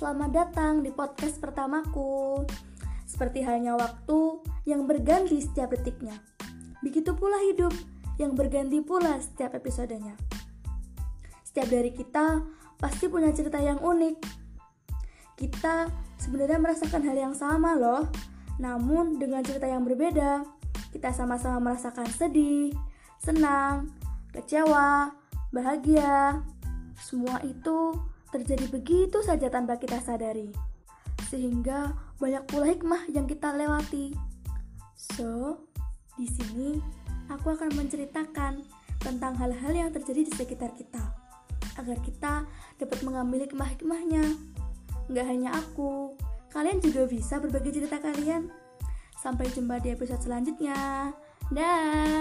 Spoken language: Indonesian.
selamat datang di podcast pertamaku. Seperti halnya waktu yang berganti setiap detiknya. Begitu pula hidup yang berganti pula setiap episodenya. Setiap dari kita pasti punya cerita yang unik. Kita sebenarnya merasakan hal yang sama loh, namun dengan cerita yang berbeda. Kita sama-sama merasakan sedih, senang, kecewa, bahagia. Semua itu terjadi begitu saja tanpa kita sadari. Sehingga banyak pula hikmah yang kita lewati. So, di sini aku akan menceritakan tentang hal-hal yang terjadi di sekitar kita agar kita dapat mengambil hikmah-hikmahnya. Nggak hanya aku, kalian juga bisa berbagi cerita kalian. Sampai jumpa di episode selanjutnya. Dah.